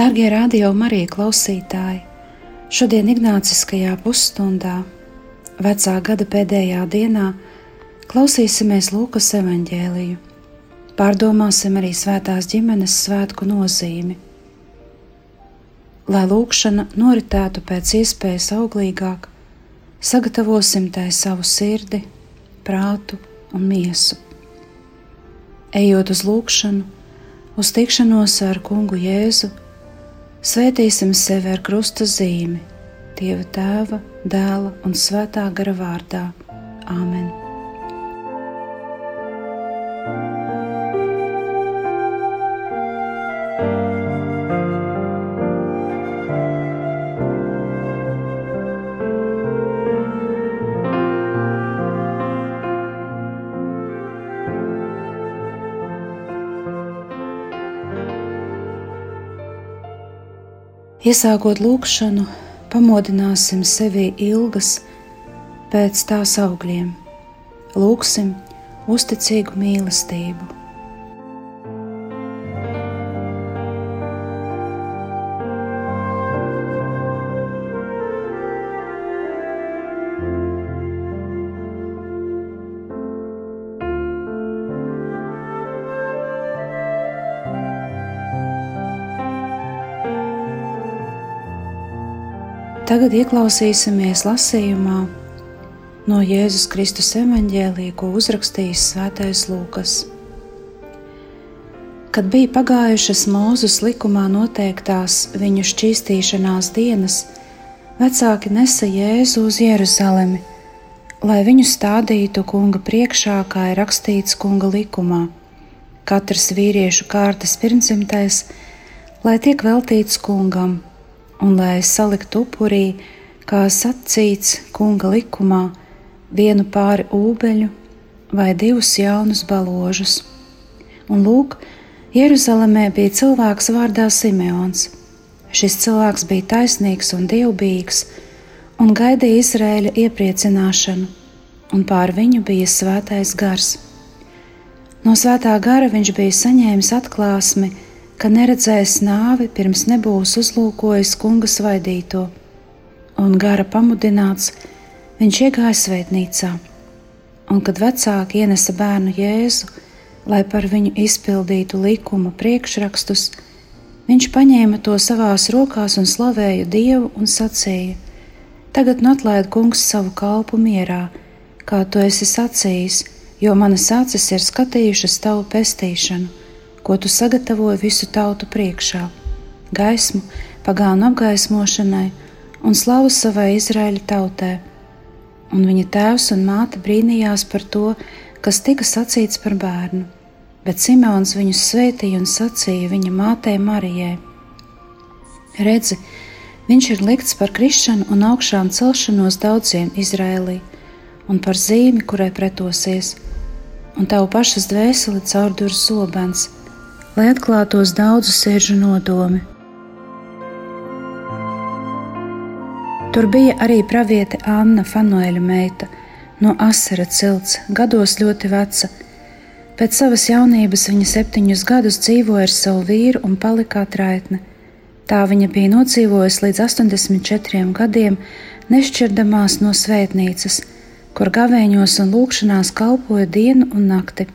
Darbie radio Marija klausītāji, šodien Ignāciskajā pusstundā, vecā gada pēdējā dienā, klausīsimies Lūkas evaņģēliju, pārdomāsim arī svētās ģimenes svētku nozīmi. Lai lūkšana noritētu pēc iespējas auglīgāk, sagatavosim tai savu sirdi, prātu un miesu. Ejot uz lūkšanu, uz tikšanos ar kungu Jēzu, Svētīsim sevi ar krusta zīmi, Dieva tēva, dēla un svētā gara vārdā. Āmen! Iesākot lūkšanu, pamodināsim sevi ilgas pēc tās augļiem, lūksim uzticīgu mīlestību. Tagad ieklausīsimies lasījumā no Jēzus Kristus evaņģēlīja, ko uzrakstījis Svētais Lūkas. Kad bija pagājušas Mūzus likumā noteiktās viņu šķīstīšanās dienas, vecāki nesa Jēzu uz Jeruzalemi, lai viņu stādītu kunga priekšā, kā ir rakstīts kunga likumā. Katrs vīriešu kārtas pirmsimtais, lai tiek veltīts kungam, un lai saliktu upurī, kā sacīts kunga likumā, vienu pāri ūbeļu vai divus jaunus baložus. Un lūk, Jeruzalemē bija cilvēks vārdā Simeons. Šis cilvēks bija taisnīgs un dievbijīgs un gaidīja Izraēļa iepriecināšanu, un pār viņu bija svētais gars. No svētā gara viņš bija saņēmis atklāsmi, ka neredzēs nāvi pirms nebūs uzlūkojis kunga svaidīto, un gara pamudināts, viņš iegāja svētnīcā, un kad vecāki ienesa bērnu Jēzu, lai par viņu izpildītu likuma priekšrakstus, viņš paņēma to savās rokās un slavēja Dievu un sacīja: Tagad nu atlaid kungs savu kalpu mierā, kā tu esi sacījis, jo manas acis ir skatījušas tavu pestīšanu ko tu sagatavoji visu tautu priekšā, gaismu pagānu apgaismošanai un slavu savai Izraēļa tautai. Un viņa tēvs un māte brīnījās par to, kas tika sacīts par bērnu, bet Simons viņus svētīja un sacīja viņa mātei Marijai: Redzi, viņš ir likts par krišanu un augšām celšanos daudziem Izrēlī, un par zīmi, kurai pretosies, un tavu pašas dvēseli caurdurs zobens lai atklātos daudzu sēžu nodomi. Tur bija arī praviete Anna Fanuēļa meita no Asera cilts, gados ļoti veca. Pēc savas jaunības viņa septiņus gadus dzīvoja ar savu vīru un palika atraitne. Tā viņa bija nodzīvojusi līdz 84 gadiem, nešķirdamās no svētnīcas, kur gavēņos un lūkšanās kalpoja dienu un nakti.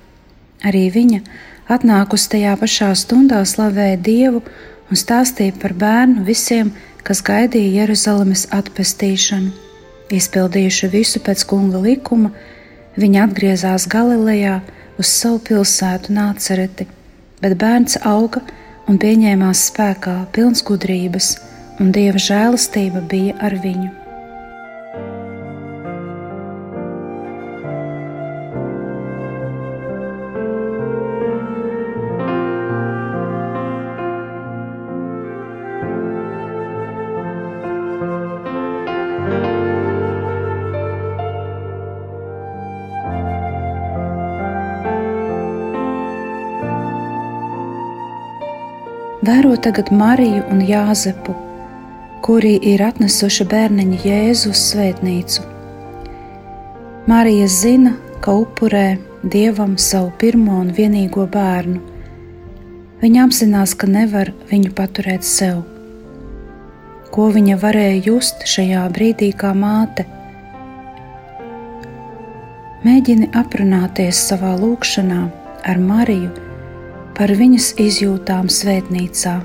Arī viņa atnākusi tajā pašā stundā slavēja Dievu un stāstīja par bērnu visiem, kas gaidīja Jeruzalemes atpestīšanu. Izpildījuši visu pēc kunga likuma, viņi atgriezās Galilejā uz savu pilsētu Nācereti, bet bērns auga un pieņēmās spēkā pilns gudrības, un Dieva žēlastība bija ar viņu. Vēro tagad Mariju un Jāzepu, kuri ir atnesuši bērniņu Jēzu uz svētnīcu. Marija zina, ka upurē dievam savu pirmo un vienīgo bērnu. Viņa apzinās, ka nevar viņu paturēt sev. Ko viņa varēja just šajā brīdī kā māte? Mēģini aprunāties savā lūkšanā ar Mariju par viņas izjūtām svētnīcā.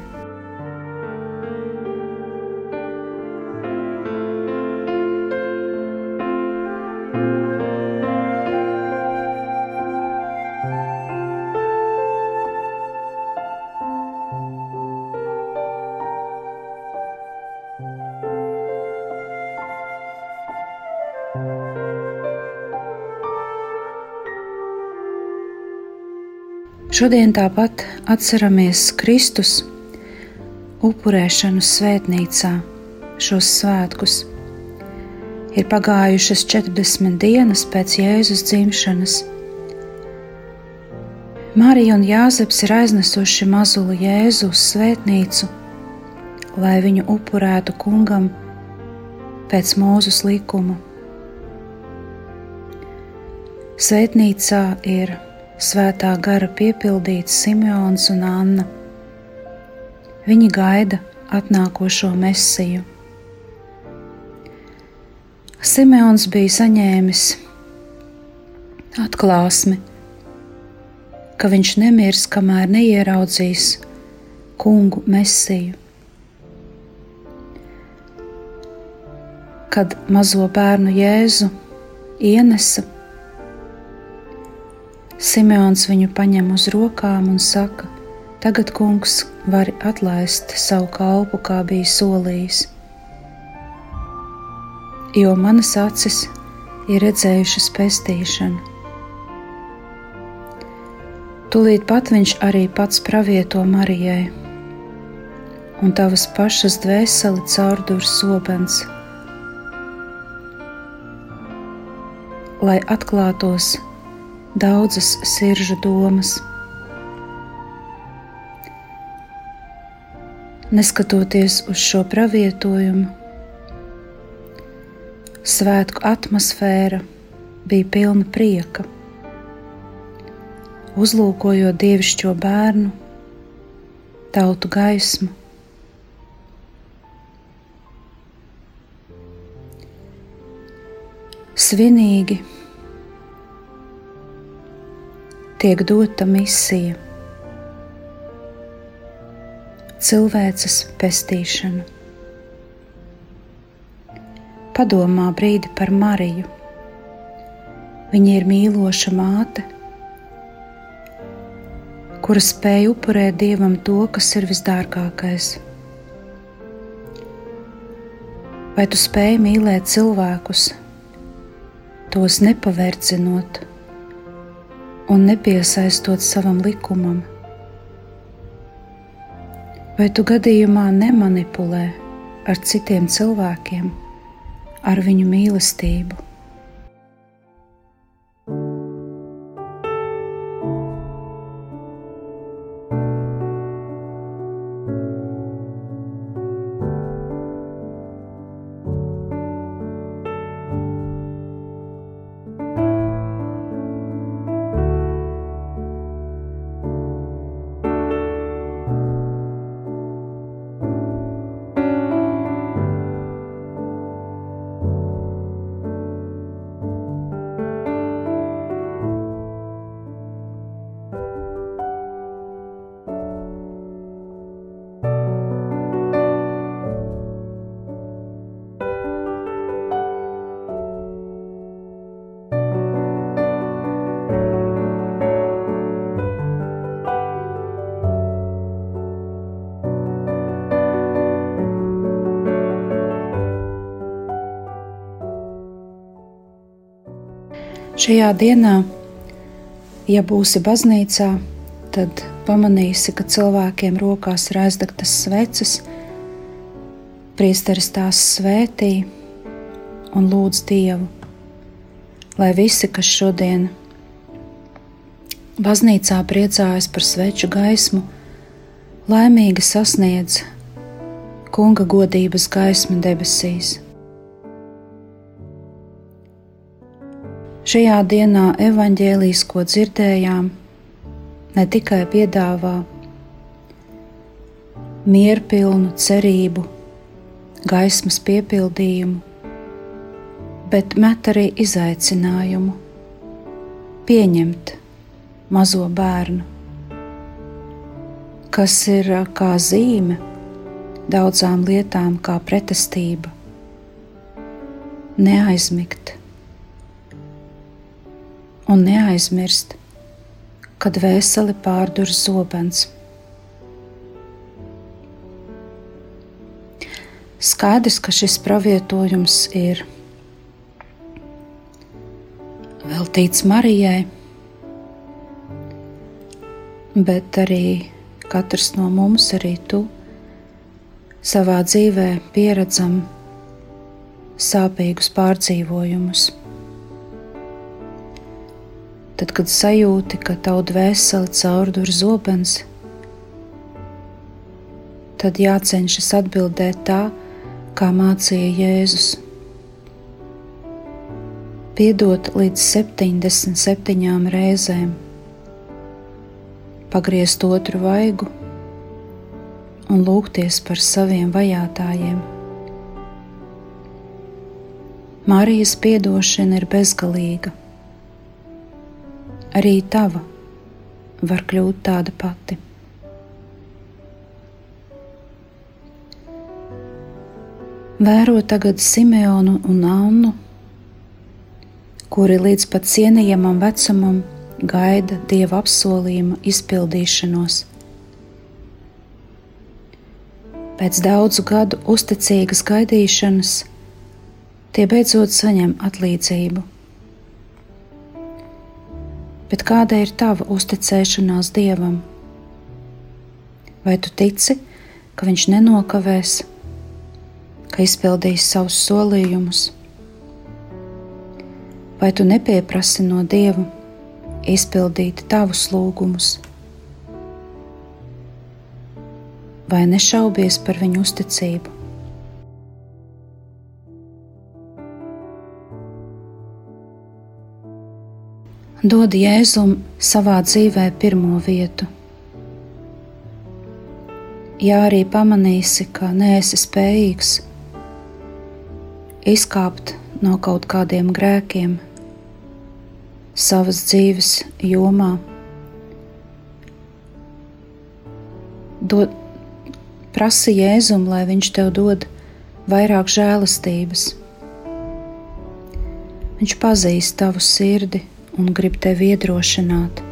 Šodien tāpat atceramies Kristus upurēšanu svētnīcā, šos svētkus. Ir pagājušas 40 dienas pēc Jēzus dzimšanas. Marija un Jāzeps ir aiznesuši mazulu Jēzu uz svētnīcu, lai viņu upurētu kungam pēc mūzes likuma. Svētnīcā ir svētā gara piepildīts Simeons un Anna. Viņi gaida atnākošo mesiju. Simeons bija saņēmis atklāsmi, ka viņš nemirs, kamēr neieraudzīs kungu mesiju. Kad mazo bērnu Jēzu ienesa Simeons viņu paņem uz rokām un saka: Tagad, kungs, vari atlaist savu kalpu, kā bija solījis. Jo manas acis ir redzējušas pestīšanu. Tūlīt pat viņš arī pats pravieto Marijai, un tavas pašas dvēseli caurdurs sobens, lai atklātos daudzas siržu domas. Neskatoties uz šo pravietojumu, svētku atmosfēra bija pilna prieka. Uzlūkojot dievišķo bērnu, tautu gaismu, svinīgi tiek dota misija - cilvēces pestīšana. Padomā brīdi par Mariju. Viņa ir mīloša māte, kura spēja upurēt dievam to, kas ir visdārgākais. Vai tu spēj mīlēt cilvēkus, tos nepavērcinot? Un nepiesaistot savam likumam? Vai tu gadījumā nemanipulē ar citiem cilvēkiem, ar viņu mīlestību? Šajā dienā, ja būsi baznīcā, tad pamanīsi, ka cilvēkiem rokās ir aizdegtas sveces, priesteris tās svētī un lūdz Dievu, lai visi, kas šodien baznīcā priecājas par sveču gaismu, laimīgi sasniedz Kunga godības gaismu debesīs. Šajā dienā evaņģēlijas, ko dzirdējām, ne tikai piedāvā mierpilnu cerību, gaismas piepildījumu, bet met arī izaicinājumu pieņemt mazo bērnu, kas ir kā zīme daudzām lietām, kā pretestība, neaizmigt un neaizmirst, kad vēseli pārdur zobens. Skaidrs, ka šis pravietojums ir veltīts Marijai, bet arī katrs no mums, arī tu, savā dzīvē pieredzam sāpīgus pārdzīvojumus tad, kad sajūti, ka tavu dvēseli caurdur zobens, tad jācenšas atbildēt tā, kā mācīja Jēzus. Piedot līdz 77 reizēm, pagriezt otru vaigu un lūgties par saviem vajātajiem. Marijas piedošana ir bezgalīga arī tava var kļūt tāda pati. Vēro tagad Simeonu un Annu, kuri līdz pat cienījamam vecumam gaida dieva apsolījuma izpildīšanos. Pēc daudzu gadu uzticīgas gaidīšanas tie beidzot saņem atlīdzību bet kāda ir tava uzticēšanās Dievam? Vai tu tici, ka Viņš nenokavēs, ka izpildīs savus solījumus? Vai tu nepieprasi no Dieva izpildīt tavus lūgumus? Vai nešaubies par viņu uzticību? Dod Jēzum savā dzīvē pirmo vietu. Ja arī pamanīsi, ka neesi spējīgs izkāpt no kaut kādiem grēkiem savas dzīves jomā, dod, prasi Jēzum, lai viņš tev dod vairāk žēlastības. Viņš pazīst tavu sirdi un grib tevi iedrošināt.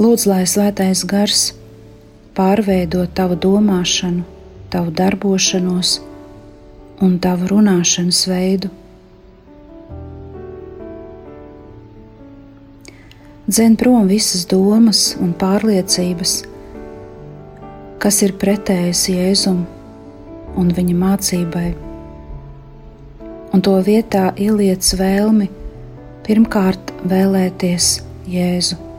Lūdzu, lai svētais gars pārveido tavu domāšanu, tavu darbošanos un tavu runāšanas veidu. Dzen prom visas domas un pārliecības, kas ir pretējas Jēzum un viņa mācībai un to vietā ieliec vēlmi pirmkārt vēlēties Jēzu.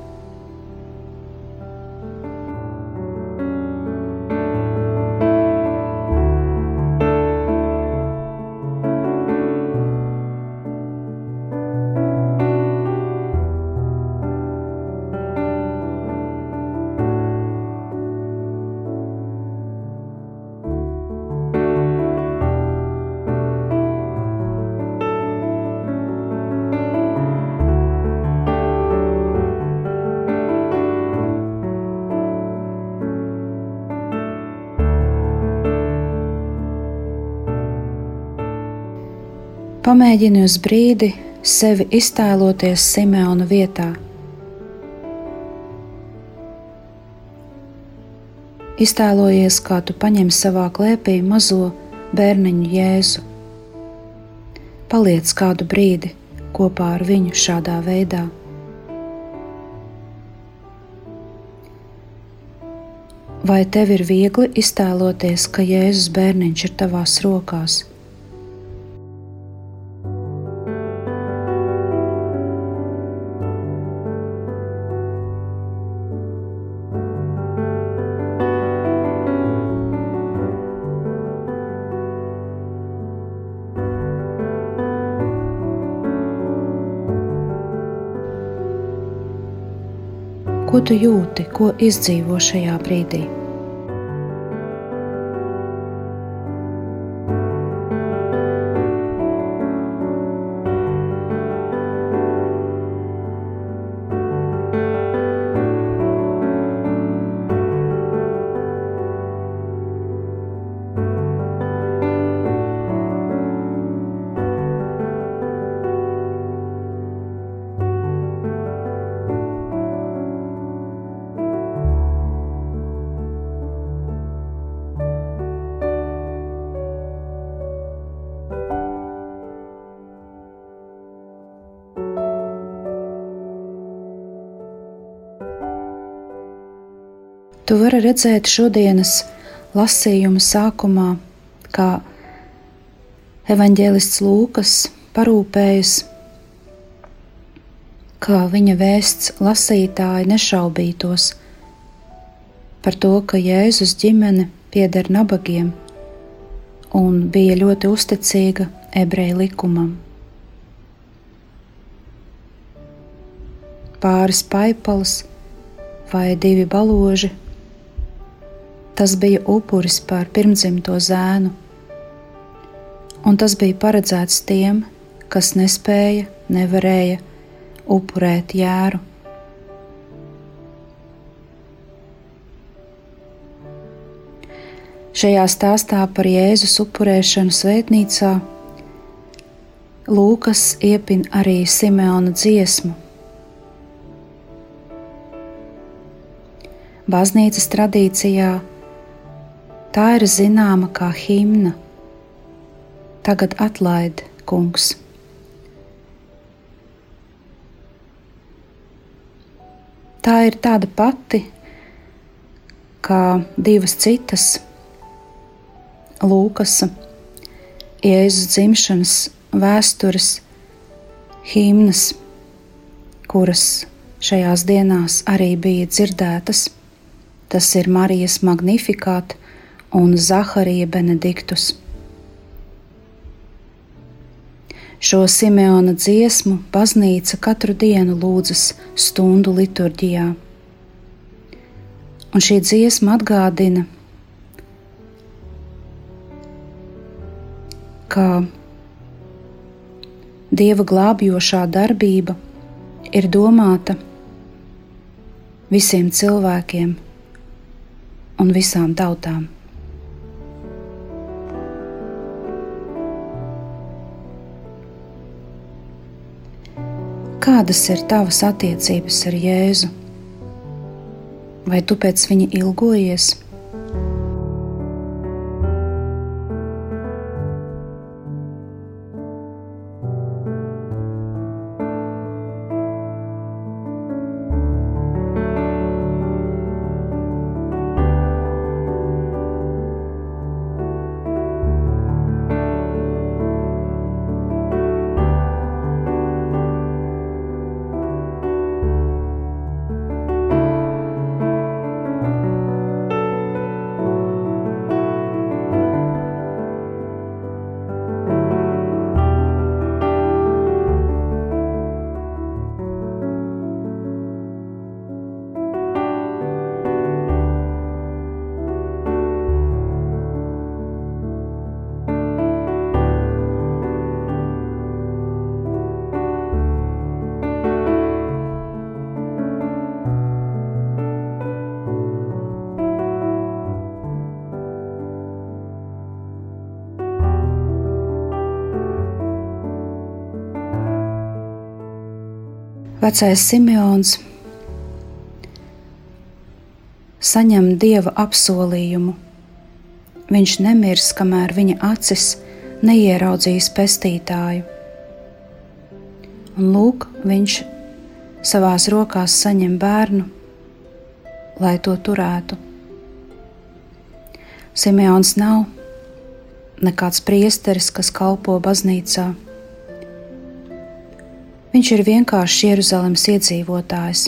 Pamēģini uz brīdi sevi iztēloties Simeona vietā. Iztēlojies, kā tu paņem savā klēpī mazo bērniņu Jēzu. Paliec kādu brīdi kopā ar viņu šādā veidā. Vai tev ir viegli iztēloties, ka Jēzus bērniņš ir tavās rokās? Ko tu jūti, ko izdzīvo šajā brīdī? Tu vari redzēt šodienas lasījuma sākumā, kā evanģēlists Lūkas parūpējas, kā viņa vēsts lasītāji nešaubītos par to, ka Jēzus ģimene pieder nabagiem un bija ļoti uzticīga ebreju likumam. Pāris paipalas vai divi baloži Tas bija upuris par pirmdzimto zēnu, un tas bija paredzēts tiem, kas nespēja, nevarēja upurēt jēru. Šajā stāstā par Jēzus upurēšanu svētnīcā Lūkas iepin arī Simeona dziesmu. Baznīcas tradīcijā Tā ir zināma kā himna. Tagad atlaid, kungs. Tā ir tāda pati kā divas citas Lūkas, Jēzus dzimšanas vēstures himnas, kuras šajās dienās arī bija dzirdētas. Tas ir Marijas Magnifikāta un Zaharija Benediktus. Šo Simeona dziesmu baznīca katru dienu lūdzas stundu liturģijā. Un šī dziesma atgādina, ka Dieva glābjošā darbība ir domāta visiem cilvēkiem un visām tautām. Kādas ir tavas attiecības ar Jēzu? Vai tu pēc viņa ilgojies? Vecais Simeons saņem dieva apsolījumu. Viņš nemirs, kamēr viņa acis neieraudzīs pestītāju. Un lūk, viņš savās rokās saņem bērnu, lai to turētu. Simeons nav nekāds priesteris, kas kalpo baznīcā. Viņš ir vienkāršs Jeruzalemes iedzīvotājs.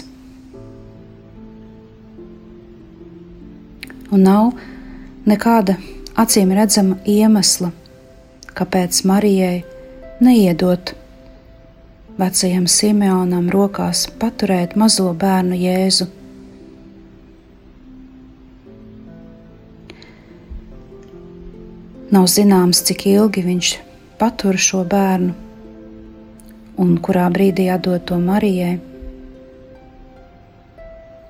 Un nav nekāda acīm redzama iemesla, kāpēc Marijai neiedot vecajam Simeonam rokās paturēt mazo bērnu Jēzu. Nav zināms, cik ilgi viņš patur šo bērnu, un kurā brīdī atdot to Marijai.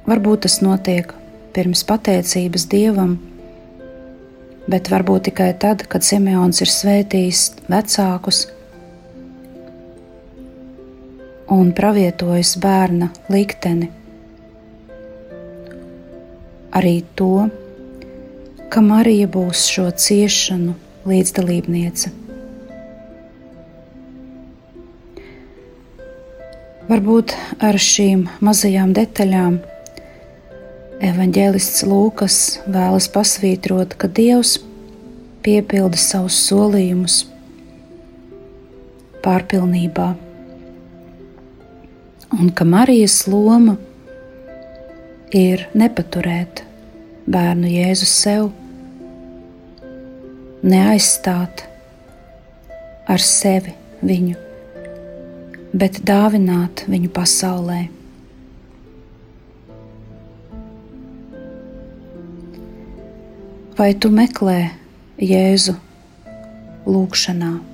Varbūt tas notiek pirms pateicības dievam, bet varbūt tikai tad, kad Simeons ir svētījis vecākus un pravietojis bērna likteni. Arī to, ka Marija būs šo ciešanu līdzdalībniece. Varbūt ar šīm mazajām detaļām evanģēlists Lūkas vēlas pasvītrot, ka Dievs piepilda savus solījumus pārpilnībā, un ka Marijas loma ir nepaturēt bērnu Jēzu sev, neaizstāt ar sevi viņu bet dāvināt viņu pasaulē. Vai tu meklē Jēzu lūgšanā?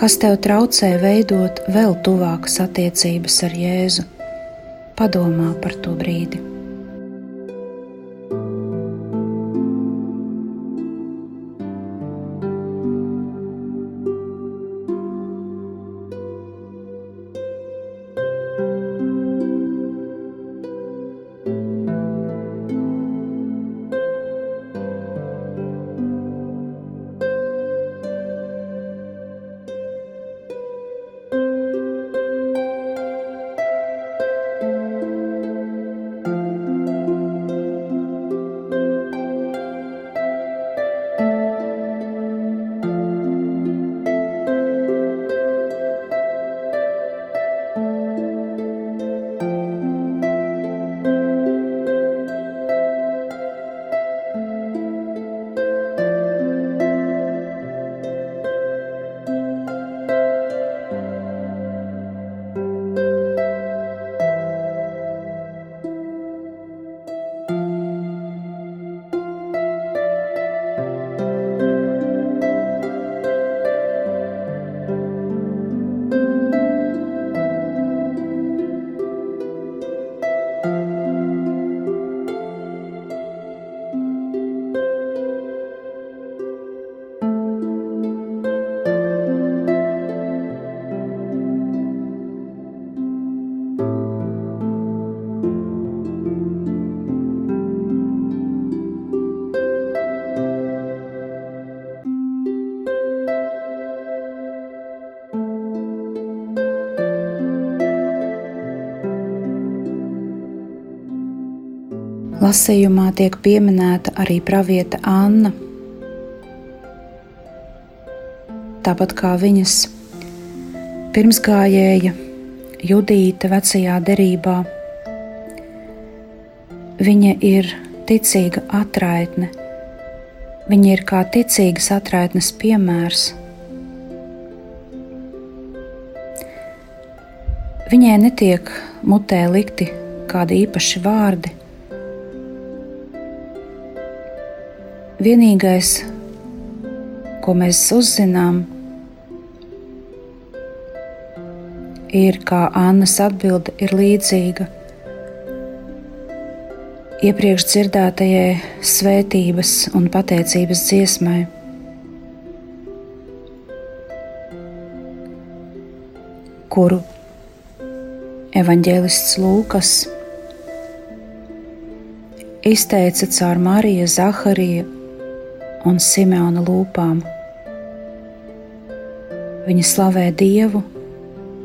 Kas tev traucē veidot vēl tuvākas attiecības ar Jēzu. Padomā par to brīdi. Lasījumā tiek pieminēta arī pravieta Anna. Tāpat kā viņas pirmsgājēja Judīta vecajā derībā, viņa ir ticīga atraitne. Viņa ir kā ticīgas atraitnes piemērs. Viņai netiek mutē likti kādi īpaši vārdi, Vienīgais, ko mēs uzzinām, ir, kā Annas atbilde ir līdzīga iepriekš dzirdētajai svētības un pateicības dziesmai. kuru evanģēlists Lūkas izteica caur Mariju Zahariju un Simeona lūpām. Viņa slavē Dievu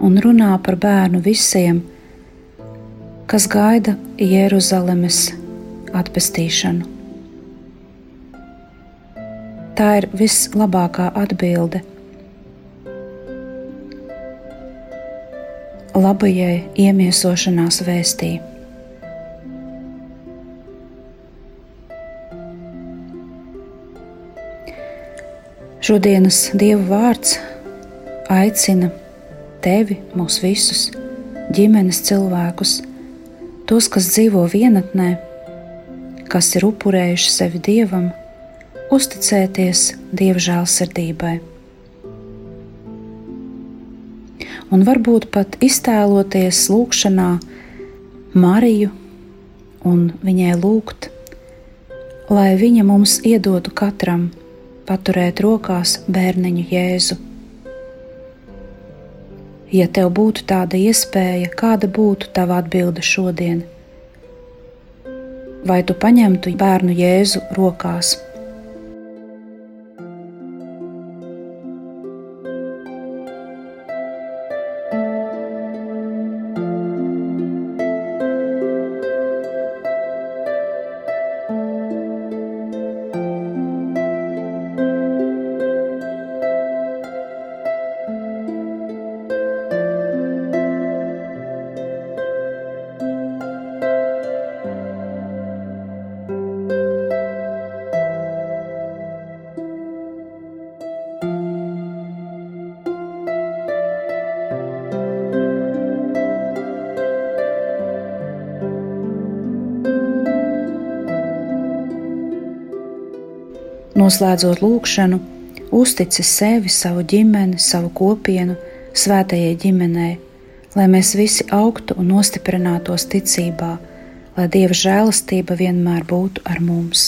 un runā par bērnu visiem, kas gaida Jeruzalemes atpestīšanu. Tā ir vislabākā atbilde. labajai iemiesošanās vēstī. Šodienas Dieva vārds aicina tevi, mūs visus, ģimenes cilvēkus, tos, kas dzīvo vienatnē, kas ir upurējuši sevi Dievam, uzticēties Dieva žēlsirdībai. Un varbūt pat iztēloties lūgšanā Mariju un viņai lūgt, lai viņa mums iedotu katram paturēt rokās bērniņu Jēzu. Ja tev būtu tāda iespēja, kāda būtu tava atbilde šodien? Vai tu paņemtu bērnu Jēzu rokās? Noslēdzot lūgšanu, uztici sevi, savu ģimeni, savu kopienu, svētajai ģimenei, lai mēs visi augtu un nostiprinātos ticībā, lai Dieva žēlastība vienmēr būtu ar mums.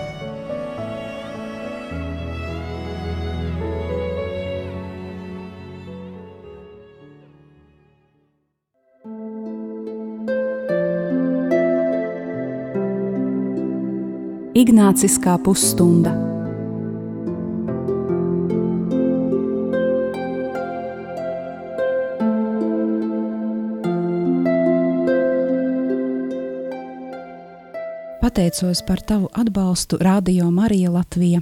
Ignāciskā pusstunda. Pateicos par tavu atbalstu Radio Marija Latvija.